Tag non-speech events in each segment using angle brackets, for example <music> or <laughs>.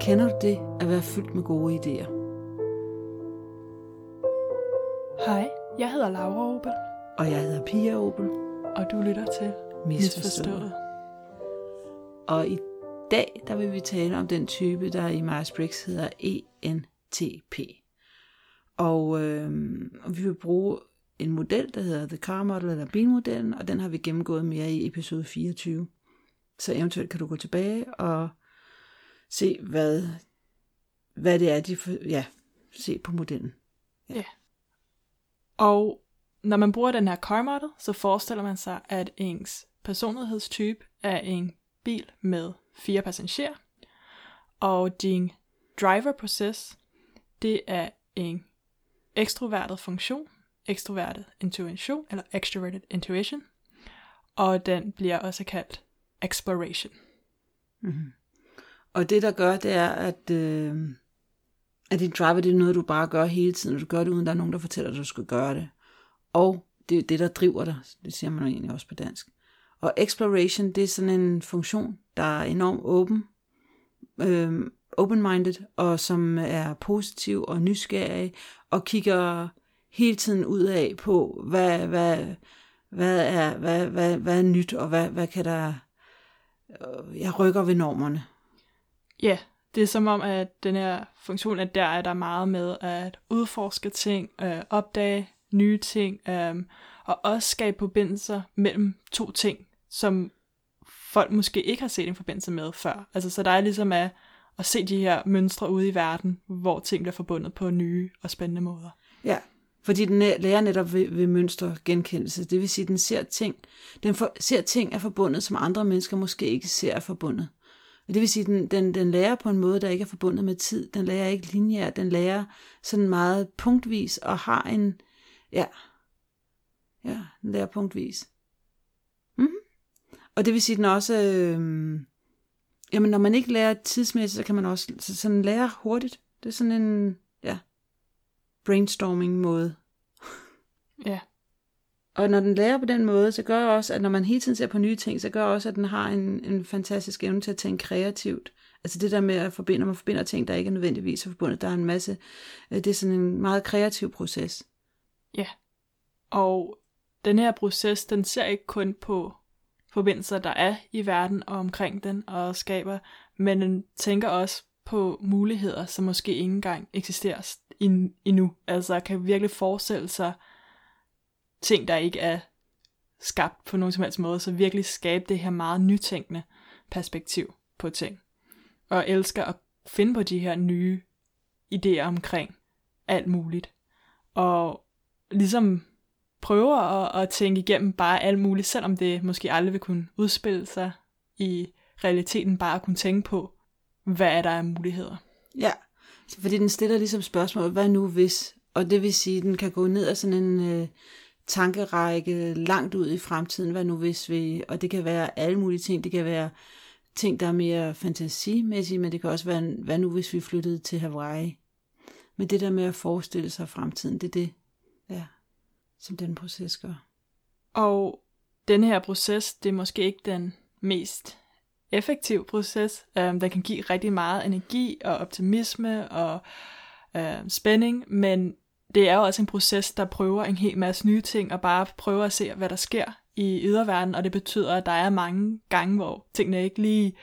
Kender du det at være fyldt med gode idéer? Hej, jeg hedder Laura Opel, Og jeg hedder Pia Opel. og du lytter til Misforstået. Og i dag, der vil vi tale om den type, der i Myers-Briggs hedder ENTP. Og, øh, og vi vil bruge en model, der hedder The Car Model, eller bilmodellen, og den har vi gennemgået mere i episode 24. Så eventuelt kan du gå tilbage og se, hvad, hvad det er, de for, ja, se på modellen. Ja. Og når man bruger den her car model, så forestiller man sig, at ens personlighedstype er en bil med fire passagerer, og din driver process, det er en ekstrovertet funktion, ekstrovertet intuition, eller extroverted intuition, og den bliver også kaldt exploration. Mm-hmm. Og det, der gør, det er, at, øh, at din driver, det er noget, du bare gør hele tiden, og du gør det, uden der er nogen, der fortæller dig, at du skal gøre det. Og det er det, der driver dig. Det siger man jo egentlig også på dansk. Og exploration, det er sådan en funktion, der er enormt åben, øh, open-minded, og som er positiv og nysgerrig, og kigger hele tiden ud af på, hvad, hvad, hvad, er, hvad, hvad, hvad er nyt, og hvad, hvad kan der... øh, Jeg rykker ved normerne. Ja, det er som om, at den her funktion, at der er der meget med at udforske ting, øh, opdage nye ting, øh, og også skabe forbindelser mellem to ting, som folk måske ikke har set en forbindelse med før. Altså, så der er ligesom at, at se de her mønstre ude i verden, hvor ting bliver forbundet på nye og spændende måder. Ja, fordi den lærer netop ved, ved mønstergenkendelse. Det vil sige, at den ser ting, den for, ser ting er forbundet, som andre mennesker måske ikke ser er forbundet. Og det vil sige, at den, den, den lærer på en måde, der ikke er forbundet med tid. Den lærer ikke lineært. Den lærer sådan meget punktvis og har en... Ja, ja den lærer punktvis. Mm. Og det vil sige, at den også... Øh, jamen, når man ikke lærer tidsmæssigt, så kan man også så, sådan lære hurtigt. Det er sådan en... Ja, brainstorming måde. Ja, Og når den lærer på den måde, så gør også, at når man hele tiden ser på nye ting, så gør også, at den har en, en fantastisk evne til at tænke kreativt. Altså det der med at forbinde, når man forbinder ting, der ikke er nødvendigvis er forbundet, der er en masse, øh, det er sådan en meget kreativ proces. ja. Og den her proces, den ser ikke kun på forbindelser, der er i verden og omkring den og skaber, men den tænker også på muligheder, som måske ikke engang eksisterer endnu. Altså kan virkelig forestille sig ting, der ikke er skabt på nogen som helst måde, så virkelig skabe det her meget nytænkende perspektiv på ting. Og elsker at finde på de her nye idéer omkring alt muligt. Og ligesom prøver at, at tænke igennem bare alt muligt, selvom det måske aldrig vil kunne udspille sig i realiteten, bare at kunne tænke på, hvad er der af muligheder. Ja, fordi den stiller ligesom spørgsmål, hvad nu hvis? Og det vil sige, at den kan gå ned ad sådan en øh, tankerække langt ud i fremtiden, hvad nu hvis vi, og det kan være alle mulige ting, det kan være ting, der er mere fantasimæssige, men det kan også være, hvad nu hvis vi flyttede til Hawaii? Men det der med at forestille sig fremtiden, det er det, ja, som den proces gør. Og den her proces, det er måske ikke den mest effektiv proces. øh, den kan give rigtig meget energi og optimisme og øh, spænding, men det er jo også en proces, der prøver en hel masse nye ting og bare prøver at se, hvad der sker i yderverdenen, og det betyder, at der er mange gange, hvor tingene ikke lige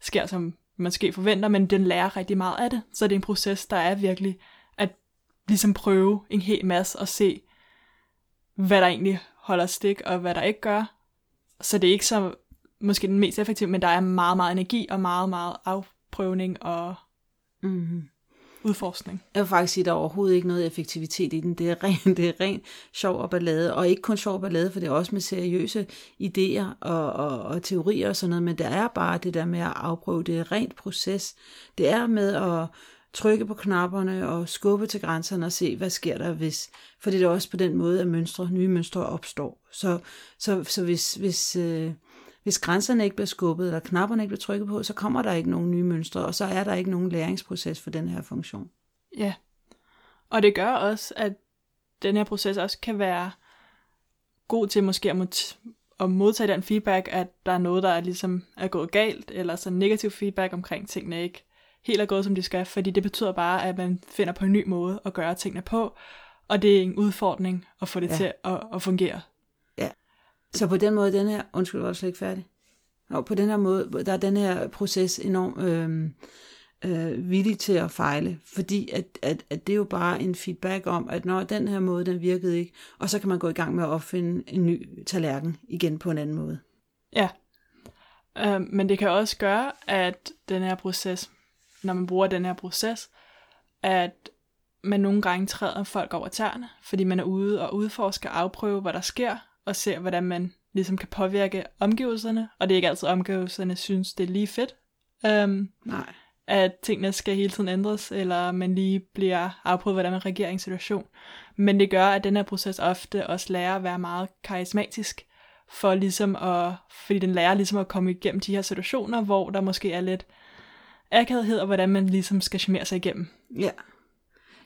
sker, som man måske forventer, men den lærer rigtig meget af det. Så det er en proces, der er virkelig at ligesom prøve en hel masse og se, hvad der egentlig holder stik, og hvad der ikke gør. Så det er ikke så måske den mest effektive, men der er meget, meget energi og meget, meget afprøvning og Mm-hmm. udforskning. Jeg vil faktisk sige, at der er overhovedet ikke noget effektivitet i den. Det er <laughs> ren, det er ren sjov og ballade. Og ikke kun sjov og ballade, for det er også med seriøse idéer og, og, og teorier og sådan noget. Men der er bare det der med at afprøve. Det er rent proces. Det er med at trykke på knapperne og skubbe til grænserne og se, hvad sker der hvis. For det er også på den måde, at mønstre, nye mønstre opstår. Så, så, så hvis, hvis, øh, hvis grænserne ikke bliver skubbet, eller knapperne ikke bliver trykket på, så kommer der ikke nogen nye mønstre, og så er der ikke nogen læringsproces for den her funktion. Ja. Og det gør også, at den her proces også kan være god til måske at, at modtage den feedback, at der er noget, der er ligesom er gået galt, eller så negativ feedback omkring tingene ikke helt er gået, som de skal, fordi det betyder bare, at man finder på en ny måde at gøre tingene på, og det er en udfordring at få det ja. til at, at fungere. Så på den måde, den her, undskyld, var jeg slet ikke færdig? Og på den her måde, der er den her proces enormt øh, øh, villig til at fejle, fordi at, at, at det er jo bare en feedback om, at når den her måde, den virkede ikke, og så kan man gå i gang med at opfinde en ny tallerken igen på en anden måde. Ja, øh, men det kan også gøre, at den her proces, når man bruger den her proces, at man nogle gange træder folk over tæerne, fordi man er ude og udforske og afprøve, hvad der sker, og ser, hvordan man ligesom kan påvirke omgivelserne, og det er ikke altid omgivelserne synes, det er lige fedt. Um, Nej. At tingene skal hele tiden ændres, eller man lige bliver afprøvet, hvordan man reagerer i en situation. Men det gør, at den her proces ofte også lærer at være meget karismatisk, for ligesom at, fordi den lærer ligesom at komme igennem de her situationer, hvor der måske er lidt akavighed, og hvordan man ligesom skal charmere sig igennem. Ja,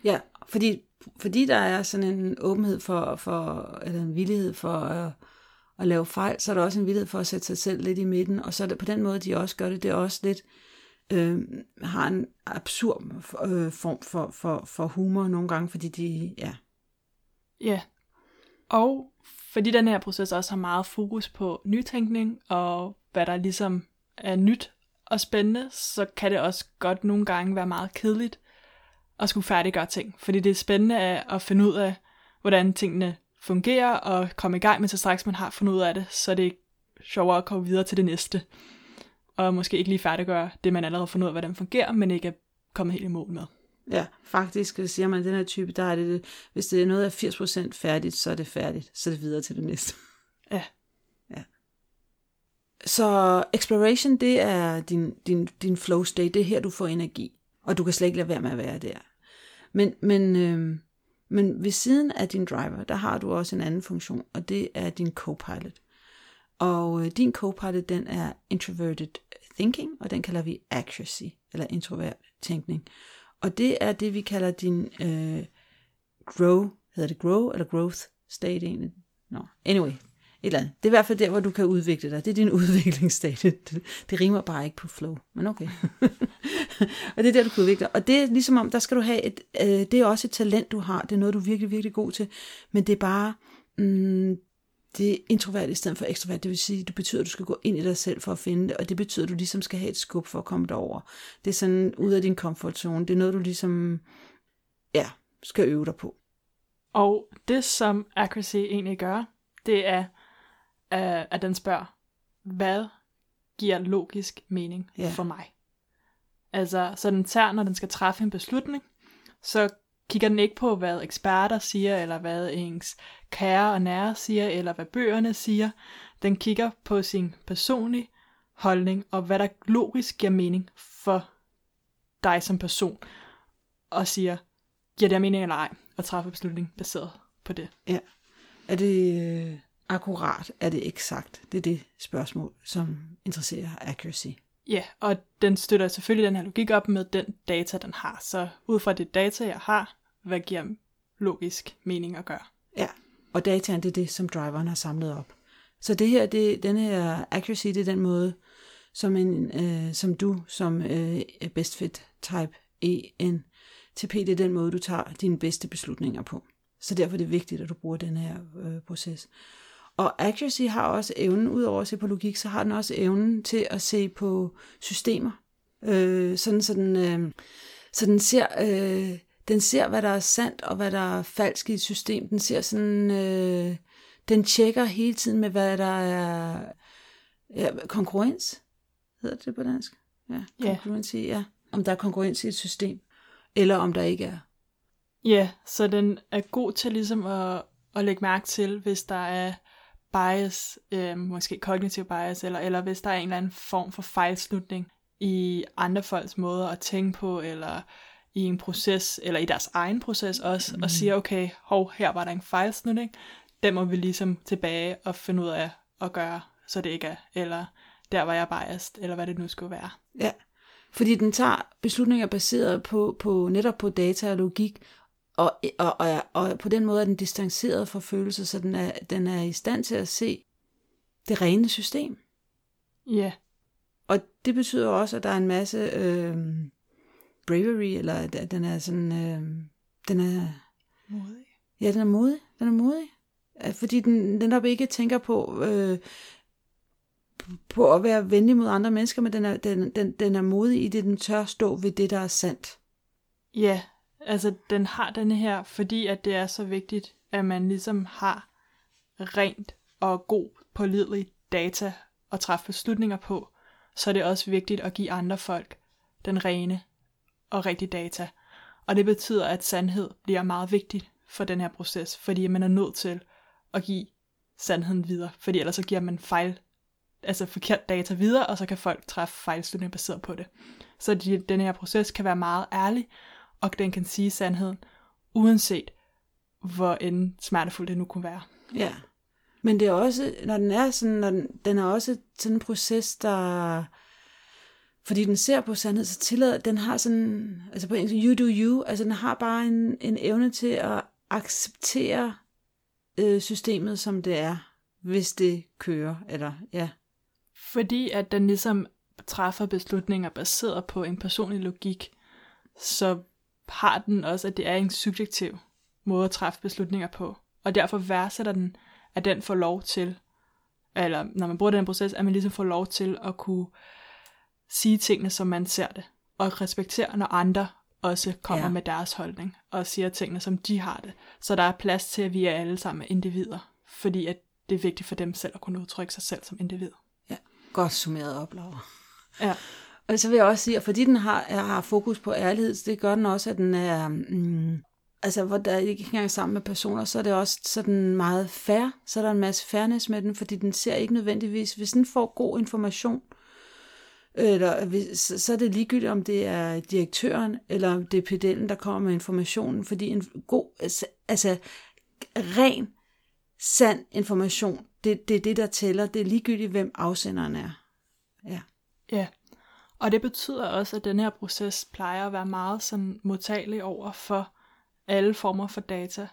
ja fordi, fordi der er sådan en åbenhed for, for eller en villighed for at, at lave fejl, så er der også en villighed for at sætte sig selv lidt i midten, og så er det på den måde, de også gør det, det er også lidt, øh, har en absurd øh, form for, for, for humor nogle gange, fordi de, ja. Ja, og fordi den her proces også har meget fokus på nytænkning, og hvad der ligesom er nyt og spændende, så kan det også godt nogle gange være meget kedeligt at skulle færdiggøre ting. Fordi det er spændende at finde ud af, hvordan tingene fungerer, og komme i gang med, så straks man har fundet ud af det, så er det sjovere at komme videre til det næste. Og måske ikke lige færdiggøre det, man allerede har fundet ud af, hvordan det fungerer, men ikke er kommet helt i mål med. Ja, faktisk siger man, at den her type, der er det, hvis det er noget af 80% færdigt, så er det færdigt, så er det videre til det næste. Ja. Så exploration, det er din, din, din flow state, det er her, du får energi, og du kan slet ikke lade være med at være der. Men, men, øh, men ved siden af din driver, der har du også en anden funktion, og det er din co-pilot. Og øh, din co-pilot, den er introverted thinking, og den kalder vi accuracy, eller introvert tænkning. Og det er det, vi kalder din øh, grow, hedder det grow, eller growth state egentlig? No. anyway, eller andet. Det er i hvert fald der, hvor du kan udvikle dig. Det er din <laughs> udviklingsstadie. Det, det rimer bare ikke på flow, men okay. <laughs> og det er der, du kan udvikle dig. Og det er ligesom om, der skal du have et, øh, det er også et talent, du har. Det er noget, du er virkelig, virkelig god til. Men det er bare, mm, det er introvert i stedet for ekstrovert. Det vil sige, det betyder, at du skal gå ind i dig selv for at finde det, og det betyder, at du ligesom skal have et skub for at komme derover. Det er sådan ud af din comfort zone. Det er noget, du ligesom, ja, skal øve dig på. Og det, som accuracy egentlig gør, det er, at den spørger, hvad giver logisk mening ja. for mig? Altså, så den tager, når den skal træffe en beslutning, så kigger den ikke på, hvad eksperter siger, eller hvad ens kære og nære siger, eller hvad bøgerne siger. Den kigger på sin personlige holdning, og hvad der logisk giver mening for dig som person, og siger, giver det mening eller ej, at træffe beslutning baseret på det. Ja. Er det øh, akkurat? Er det eksakt? Det er det spørgsmål, som interesserer accuracy. Ja, og den støtter selvfølgelig den her logik op med den data, den har. Så ud fra det data, jeg har, hvad giver logisk mening at gøre? Ja, og dataen det er det, som driveren har samlet op. Så det her, det, den her accuracy, det er den måde, som, en, øh, som du som øh, best fit type ENTP, det er den måde, du tager dine bedste beslutninger på. Så derfor er det vigtigt, at du bruger den her øh, proces. Og accuracy har også evnen, udover at se på logik, så har den også evnen til at se på systemer. Øh, sådan, så den, øh, så den ser, øh, den ser, hvad der er sandt og hvad der er falsk i et system. Den ser sådan, øh, den tjekker hele tiden med, hvad der er ja, konkurrens, hedder det på dansk? Ja, konkurrens yeah. ja. Om der er konkurrens i et system, eller om der ikke er. Ja, så den er god til ligesom at, at lægge mærke til, hvis der er bias, øh, måske kognitiv bias, eller, eller hvis der er en eller anden form for fejlslutning i andre folks måder at tænke på, eller i en proces, eller i deres egen proces også, mm. og siger, okay, hov, her var der en fejlslutning, den må vi ligesom tilbage og finde ud af at gøre, så det ikke er, eller der var jeg biased, eller hvad det nu skulle være. Ja, fordi den tager beslutninger baseret på, på netop på data og logik, og, og, og, og på den måde er den distanceret fra følelser, så den er, den er i stand til at se det rene system. Ja. Og det betyder også, at der er en masse øh, bravery, eller at den er sådan, øh, den er, Modig. ja, den er modig, den er modig. Fordi den netop ikke tænker på, øh, på at være venlig mod andre mennesker, men den er, den, den, den er modig i det, den tør stå ved det, der er sandt. Ja, altså den har den her, fordi at det er så vigtigt, at man ligesom har rent og god pålidelig data at træffe beslutninger på, så er det også vigtigt at give andre folk den rene og rigtige data. Og det betyder, at sandhed bliver meget vigtigt for den her proces, fordi man er nødt til at give sandheden videre, fordi ellers så giver man fejl, altså forkert data videre, og så kan folk træffe fejlslutninger baseret på det. Så de, den her proces kan være meget ærlig, og den kan sige sandheden, uanset hvor end smertefuldt det nu kunne være. Ja. Men det er også, når den er sådan, når den, den er også sådan en proces, der, fordi den ser på sandhed, så tillader, den har sådan, altså på engelsk, you do you, altså den har bare en, en evne til at acceptere øh, systemet, som det er, hvis det kører, eller ja. Fordi at den ligesom træffer beslutninger baseret på en personlig logik, så har den også, at det er en subjektiv måde at træffe beslutninger på. Og derfor værdsætter den, at den får lov til, eller når man bruger den proces, at man ligesom får lov til at kunne sige tingene, som man ser det. Og respektere, når andre også kommer Ja. med deres holdning, og siger tingene, som de har det. Så der er plads til, at vi er alle sammen individer, fordi at det er vigtigt for dem selv at kunne udtrykke sig selv som individ. ja. Godt summeret op, Laura. Ja. Og så vil jeg også sige, at fordi den har, har fokus på ærlighed, så det gør den også, at den er, mm, altså hvor der ikke engang sammen med personer, så er det også sådan meget fair, så er der en masse fairness med den, fordi den ser ikke nødvendigvis, hvis den får god information, eller hvis, så så er det ligegyldigt, om det er direktøren, eller om det er pedellen, der kommer med informationen, fordi en god, altså, altså ren, sand information, det, det er det, der tæller, det er ligegyldigt, hvem afsenderen er. Ja. Ja, og det betyder også, at den her proces plejer at være meget sådan modtagelig over for alle former for data,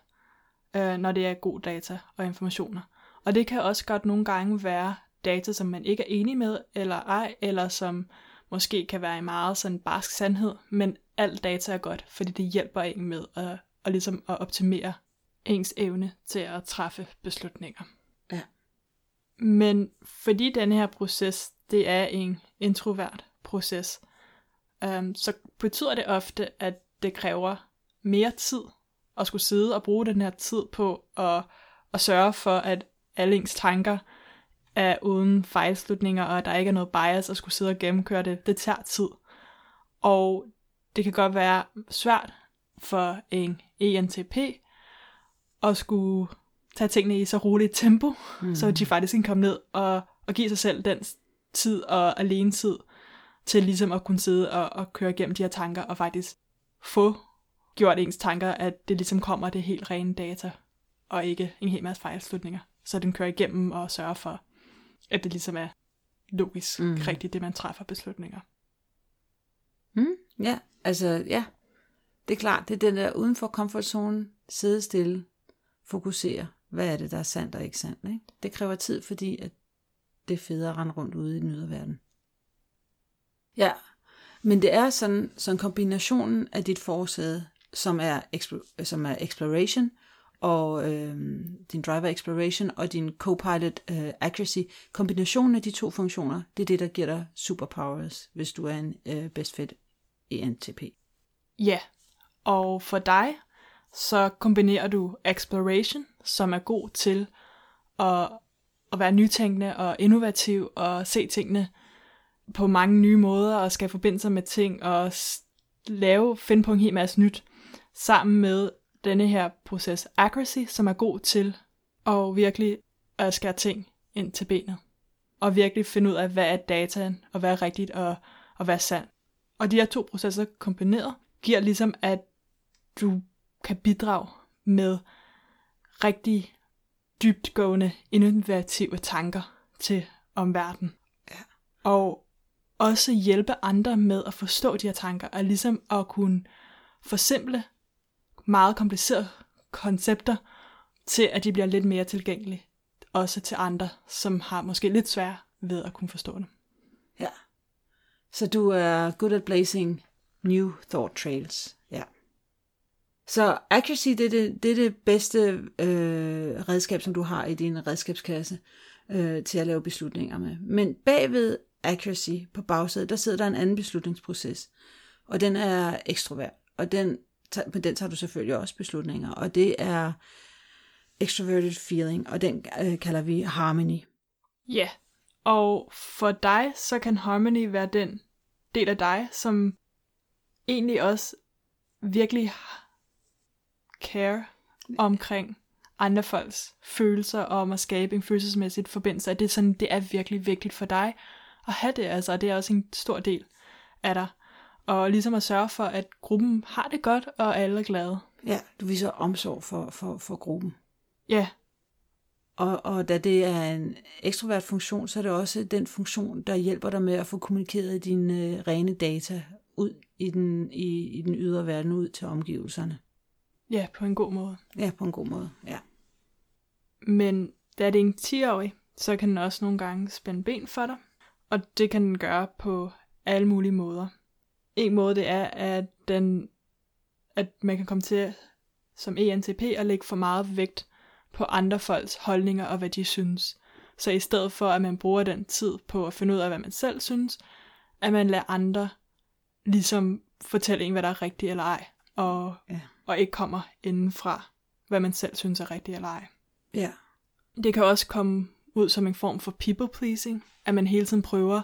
øh, når det er god data og informationer. Og det kan også godt nogle gange være data, som man ikke er enig med, eller ej, eller som måske kan være en meget sådan barsk sandhed, men alt data er godt, fordi det hjælper en med at, at, ligesom at optimere ens evne til at træffe beslutninger. Ja. Men fordi den her proces, det er en introvert proces, øhm, så betyder det ofte, at det kræver mere tid at skulle sidde og bruge den her tid på at, at sørge for, at alle ens tanker er uden fejlslutninger, og at der ikke er noget bias at skulle sidde og gennemkøre det. Det tager tid. Og det kan godt være svært for en ENTP at skulle tage tingene i så roligt tempo, mm. så de faktisk kan komme ned og, og give sig selv den tid og alene tid til ligesom at kunne sidde og, og køre igennem de her tanker og faktisk få gjort ens tanker, at det ligesom kommer det helt rene data, og ikke en hel masse fejlslutninger. Så den kører igennem og sørger for, at det ligesom er logisk Mm. rigtigt, det man træffer beslutninger. Mm, ja, altså ja. Det er klart, det er den der uden for komfortzonen, sidde stille, fokusere. Hvad er det, der er sandt og ikke sandt? Ikke? Det kræver tid, fordi at det er federe at rende rundt ude i den ydre verden. Ja, men det er sådan, sådan kombinationen af dit forsæde, som er, som er exploration, og øh, din driver exploration og din copilot øh, accuracy. Kombinationen af de to funktioner, det er det, der giver dig superpowers, hvis du er en øh, best fit ENTP. Ja, og for dig, så kombinerer du exploration, som er god til at, at være nytænkende og innovativ og se tingene på mange nye måder og skal forbinde sig med ting og lave, finde på en hel masse nyt, sammen med denne her proces accuracy, som er god til at virkelig at skære ting ind til benet. Og virkelig finde ud af, hvad er dataen, og hvad er rigtigt, og, og hvad er sandt. Og de her to processer kombineret, giver ligesom, at du kan bidrage med rigtig dybtgående, innovative tanker til omverdenen. Ja. Og også hjælpe andre med at forstå de her tanker, og ligesom at kunne forsimple meget komplicerede koncepter til, at de bliver lidt mere tilgængelige. også til andre, som har måske lidt svært ved at kunne forstå det. Ja. Så du er good at blazing new thought trails. Ja. Så accuracy, det er det, det, er det bedste øh, redskab, som du har i din redskabskasse øh, til at lave beslutninger med. Men bagved accuracy på bagsædet, der sidder der en anden beslutningsproces, og den er ekstrovert, og den, på den tager du selvfølgelig også beslutninger, og det er extroverted feeling, og den øh, kalder vi harmony. Ja, og for dig, så kan harmony være den del af dig, som egentlig også virkelig care omkring andre folks følelser og om at skabe en følelsesmæssig forbindelse. Det er, sådan, det er virkelig vigtigt for dig at have det, altså det er også en stor del af dig. Og ligesom at sørge for, at gruppen har det godt, og alle er glade. Ja, du viser omsorg for, for, for gruppen. Ja. Og, og da det er en ekstrovert funktion, så er det også den funktion, der hjælper dig med at få kommunikeret dine øh, rene data ud i den, i, i den ydre verden, ud til omgivelserne. Ja, på en god måde. Ja, på en god måde, ja. Men da det er en 10-årig, så kan den også nogle gange spænde ben for dig. Og det kan den gøre på alle mulige måder. En måde det er, at, den, at man kan komme til som ENTP at lægge for meget vægt på andre folks holdninger og hvad de synes. Så i stedet for, at man bruger den tid på at finde ud af, hvad man selv synes, at man lader andre ligesom fortælle en, hvad der er rigtigt eller ej, og, ja. og ikke kommer indenfra, hvad man selv synes er rigtigt eller ej. Ja. Det kan også komme ud som en form for people pleasing, at man hele tiden prøver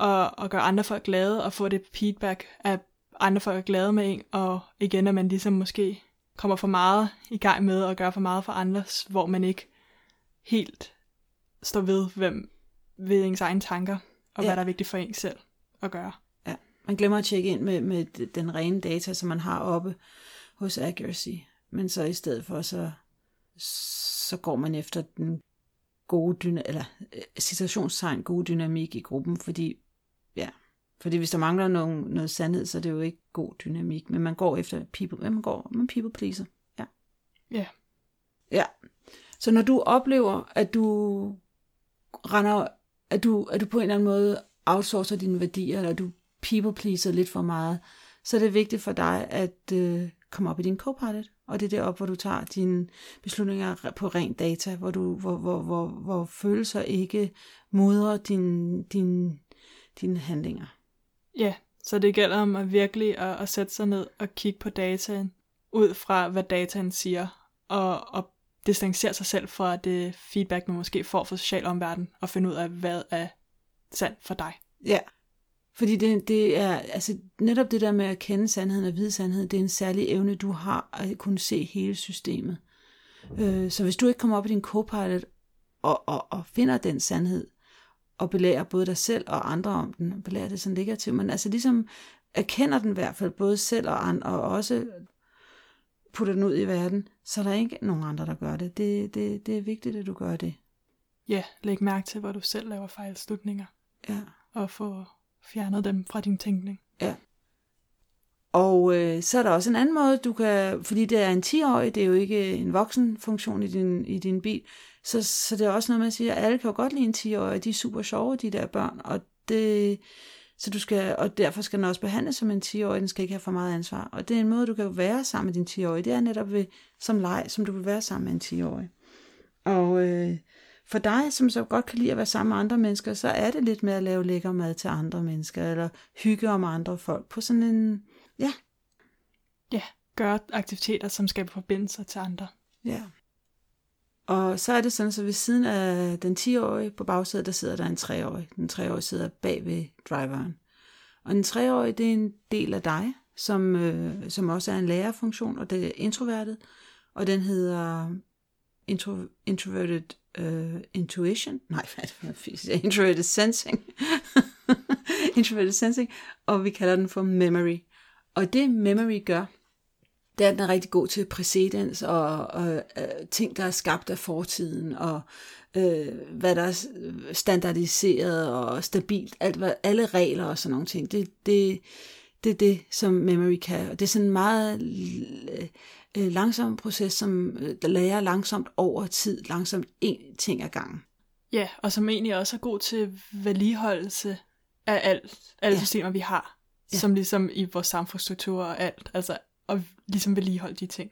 at, at gøre andre folk glade og få det feedback, at andre folk er glade med en, og igen, at man ligesom måske kommer for meget i gang med at gøre for meget for andres, hvor man ikke helt står ved, hvem ved ens egne tanker, og ja. hvad der er vigtigt for en selv at gøre. Ja, man glemmer at tjekke ind med, med den rene data, som man har oppe hos Accuracy, men så i stedet for, så, så går man efter den gode dyna, eller øh, situationstegn gode dynamik i gruppen, fordi ja, fordi hvis der mangler nogen, noget sandhed, så er det jo ikke god dynamik, men man går efter people, man går, man people pleaser. Ja. Ja. Ja. Så når du oplever, at du render, at du, at du på en eller anden måde outsourcer dine værdier, eller du people pleaser lidt for meget, så er det vigtigt for dig at øh, komme op i din copilot. Og det er deroppe, hvor du tager dine beslutninger på rent data, hvor, du, hvor, hvor, hvor, hvor følelser ikke modrer dine din, din handlinger. Ja, så det gælder om at virkelig at, at sætte sig ned og kigge på dataen, ud fra hvad dataen siger, og, og distancere sig selv fra det feedback, man måske får fra social omverden, og finde ud af, hvad er sandt for dig. Ja, fordi det, det er, altså netop det der med at kende sandheden og vide sandheden, det er en særlig evne, du har at kunne se hele systemet. Øh, så hvis du ikke kommer op i din copilot og, og, og finder den sandhed, og belærer både dig selv og andre om den, og belærer det sådan negativt, men altså ligesom erkender den i hvert fald både selv og andre, og også putter den ud i verden, så er der ikke nogen andre, der gør det. Det, det, det er vigtigt, at du gør det. Ja, læg mærke til, hvor du selv laver fejlslutninger. Ja. Og få fjernet dem fra din tænkning. Ja. Og øh, så er der også en anden måde, du kan, fordi det er en 10-årig, det er jo ikke en voksen funktion i din, i din bil, så, så det er også noget man siger, at alle kan jo godt lide en 10-årig, de er super sjove, de der børn, og det, så du skal, og derfor skal den også behandles som en 10-årig, den skal ikke have for meget ansvar. Og det er en måde, du kan være sammen med din 10-årige, det er netop ved, som leg, som du vil være sammen med en 10-årig. Og øh, for dig, som så godt kan lide at være sammen med andre mennesker, så er det lidt med at lave lækker mad til andre mennesker, eller hygge om andre folk på sådan en, ja. Ja, gøre aktiviteter, som skaber forbindelser til andre. Ja. Og så er det sådan, så ved siden af den 10-årige på bagsædet, der sidder der en 3-årig. Den 3-årige sidder bag ved driveren. Og den 3-årige, det er en del af dig, som, øh, som også er en lærerfunktion, og det er introvertet. Og den hedder intro, Introverted uh, Intuition. Nej, hvad er det for <laughs> Introverted Sensing. <laughs> introverted Sensing. Og vi kalder den for Memory. Og det Memory gør, det er, den er rigtig god til præcedens og, og uh, ting, der er skabt af fortiden, og øh, hvad der er standardiseret og stabilt, alt, hvad, alle regler og sådan nogle ting. Det, det, det er det, som memory kan. Og det er sådan meget øh, øh, langsom proces, som øh, der lærer langsomt over tid, langsomt en ting ad gangen. Ja, og som egentlig også er god til vedligeholdelse af alt, alle Ja. ja. systemer, vi har. Ja. Ja. Som ligesom i vores samfundsstruktur og alt. Altså at ligesom vedligeholde de ting.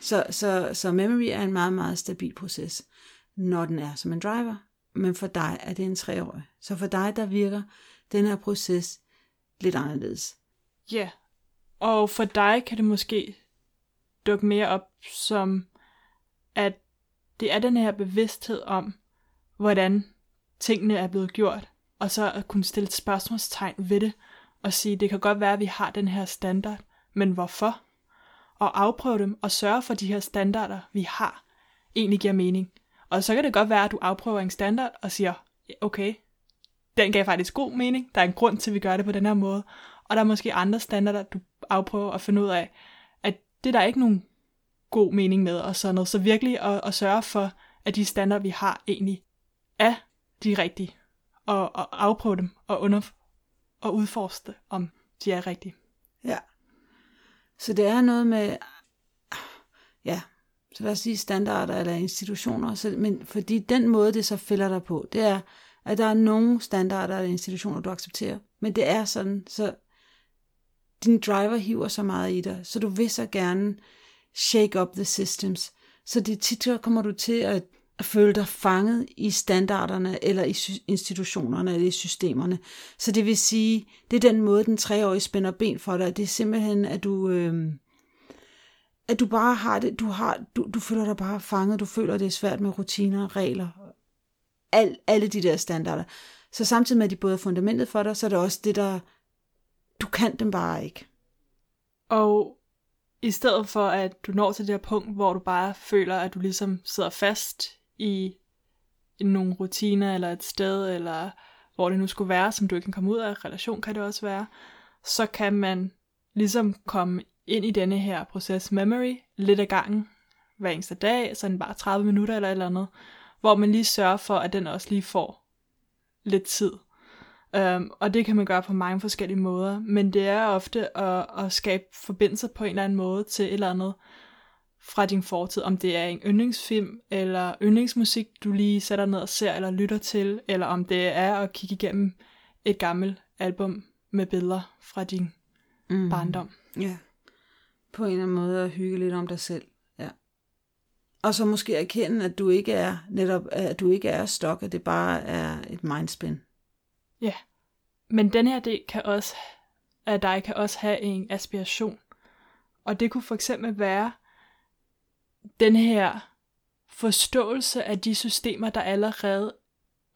Så, så, så memory er en meget, meget stabil proces, når den er som en driver. Men for dig er det en treårig. Så for dig, der virker den her proces lidt anderledes. Ja, og for dig kan det måske dukke mere op som, at det er den her bevidsthed om, hvordan tingene er blevet gjort, og så at kunne stille et spørgsmålstegn ved det, og sige, det kan godt være, at vi har den her standard, men hvorfor? Og afprøve dem, og sørge for, at de her standarder, vi har, egentlig giver mening. Og så kan det godt være, at du afprøver en standard og siger, okay, den gav faktisk god mening, der er en grund til, at vi gør det på den her måde, og der er måske andre standarder, du afprøver at finde ud af, det er der ikke nogen god mening med, og sådan noget. Så virkelig at, at sørge for, at de standarder, vi har, egentlig er de rigtige, og, og afprøve dem, og, under, og udforske, om de er rigtige. Ja. Så det er noget med, ja, så lad os sige standarder eller institutioner, så, men fordi den måde, det så fælder dig på, det er, at der er nogle standarder eller institutioner, du accepterer, men det er sådan, så din driver hiver så meget i dig, så du vil så gerne shake up the systems, så det tit så kommer du til at, at føle dig fanget i standarderne, eller i institutionerne, eller i systemerne. Så det vil sige, det er den måde, den treårige spænder ben for dig. Det er simpelthen, at du, øh, at du bare har det, du, har, du, du føler dig bare fanget, du føler, det er svært med rutiner, regler, al, alle de der standarder. Så samtidig med, at de både er fundamentet for dig, så er det også det, der, du kan dem bare ikke. Og i stedet for, at du når til det her punkt, hvor du bare føler, at du ligesom sidder fast i, nogle rutiner, eller et sted, eller hvor det nu skulle være, som du ikke kan komme ud af, relation kan det også være, så kan man ligesom komme ind i denne her proces memory lidt ad gangen, hver eneste dag, sådan bare 30 minutter eller et eller andet, hvor man lige sørger for, at den også lige får lidt tid. Um, og det kan man gøre på mange forskellige måder, men det er ofte at, at skabe forbindelser på en eller anden måde til et eller andet fra din fortid, om det er en yndlingsfilm, eller yndlingsmusik, du lige sætter ned og ser eller lytter til, eller om det er at kigge igennem et gammelt album med billeder fra din Mm. barndom. Ja. På en eller anden måde at hygge lidt om dig selv. Ja. Og så måske erkende, at du ikke er netop, at du ikke er stok, at det bare er et mindspin. Ja, men den her del kan også, af dig kan også have en aspiration. Og det kunne for eksempel være den her forståelse af de systemer, der allerede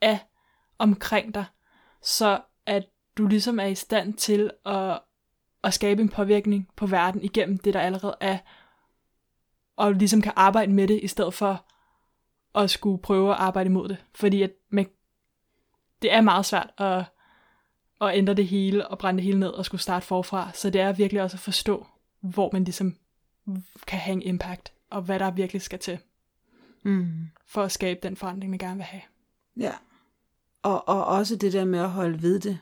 er omkring dig, så at du ligesom er i stand til at, at skabe en påvirkning på verden igennem det, der allerede er, og ligesom kan arbejde med det, i stedet for at skulle prøve at arbejde imod det. Fordi at man, det er meget svært at, at ændre det hele og brænde det hele ned og skulle starte forfra. Så det er virkelig også at forstå, hvor man ligesom kan have en impact, og hvad der virkelig skal til Mm. for at skabe den forandring, man gerne vil have. Ja. Og, og også det der med at holde ved det,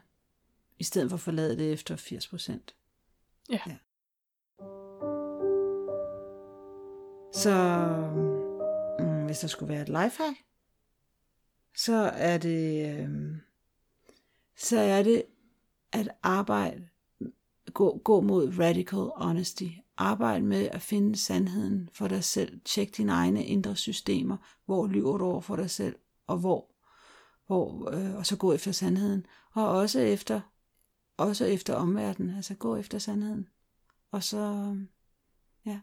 i stedet for at forlade det efter 80 procent. Ja. Ja. Så mm, hvis der skulle være et lifehack, så er det, øh, så er det at arbejde, gå, gå mod radical honesty. Arbejde med at finde sandheden for dig selv. Tjek dine egne indre systemer. Hvor lyver du over for dig selv, og hvor, hvor øh, og så gå efter sandheden. Og også efter, også efter omverdenen. Altså gå efter sandheden. Og så, ja,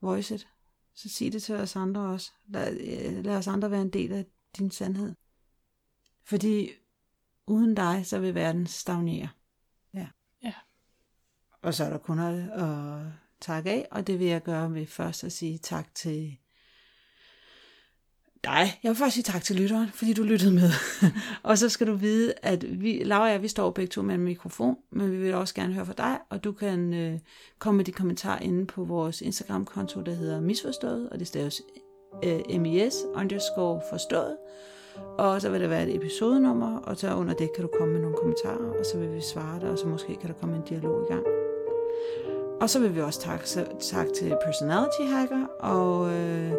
voice it. Så sig det til os andre også. Lad, øh, lad os andre være en del af din sandhed. Fordi uden dig, så vil verden stagnere. Ja. Ja. Og så er der kun at, at takke af, og det vil jeg gøre ved først at sige tak til dig. Jeg vil først sige tak til lytteren, fordi du lyttede med. <laughs> og så skal du vide, at vi, Laura og jeg, vi står begge to med en mikrofon, men vi vil også gerne høre fra dig, og du kan øh, komme med de kommentarer inde på vores Instagram-konto, der hedder Misforstået, og det staves øh, MIS underscore forstået. Og så vil der være et episodenummer, og så under det kan du komme med nogle kommentarer, og så vil vi svare dig, og så måske kan der komme en dialog i gang. Og så vil vi også takke, tak til Personality Hacker og øh,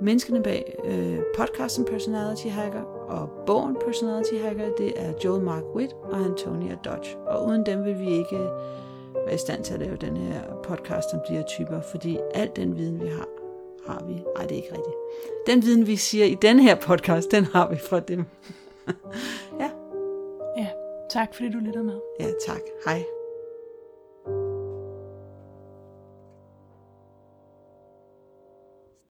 menneskene bag øh, podcasten Personality Hacker og bogen Personality Hacker. Det er Joel Mark Witt og Antonia Dodge. Og uden dem vil vi ikke være i stand til at lave den her podcast om de her typer, fordi al den viden, vi har, har vi. Nej, det er ikke rigtigt. Den viden, vi siger i denne her podcast, den har vi fra dem. <laughs> ja. Ja, tak fordi du lyttede med. Ja, tak. Hej.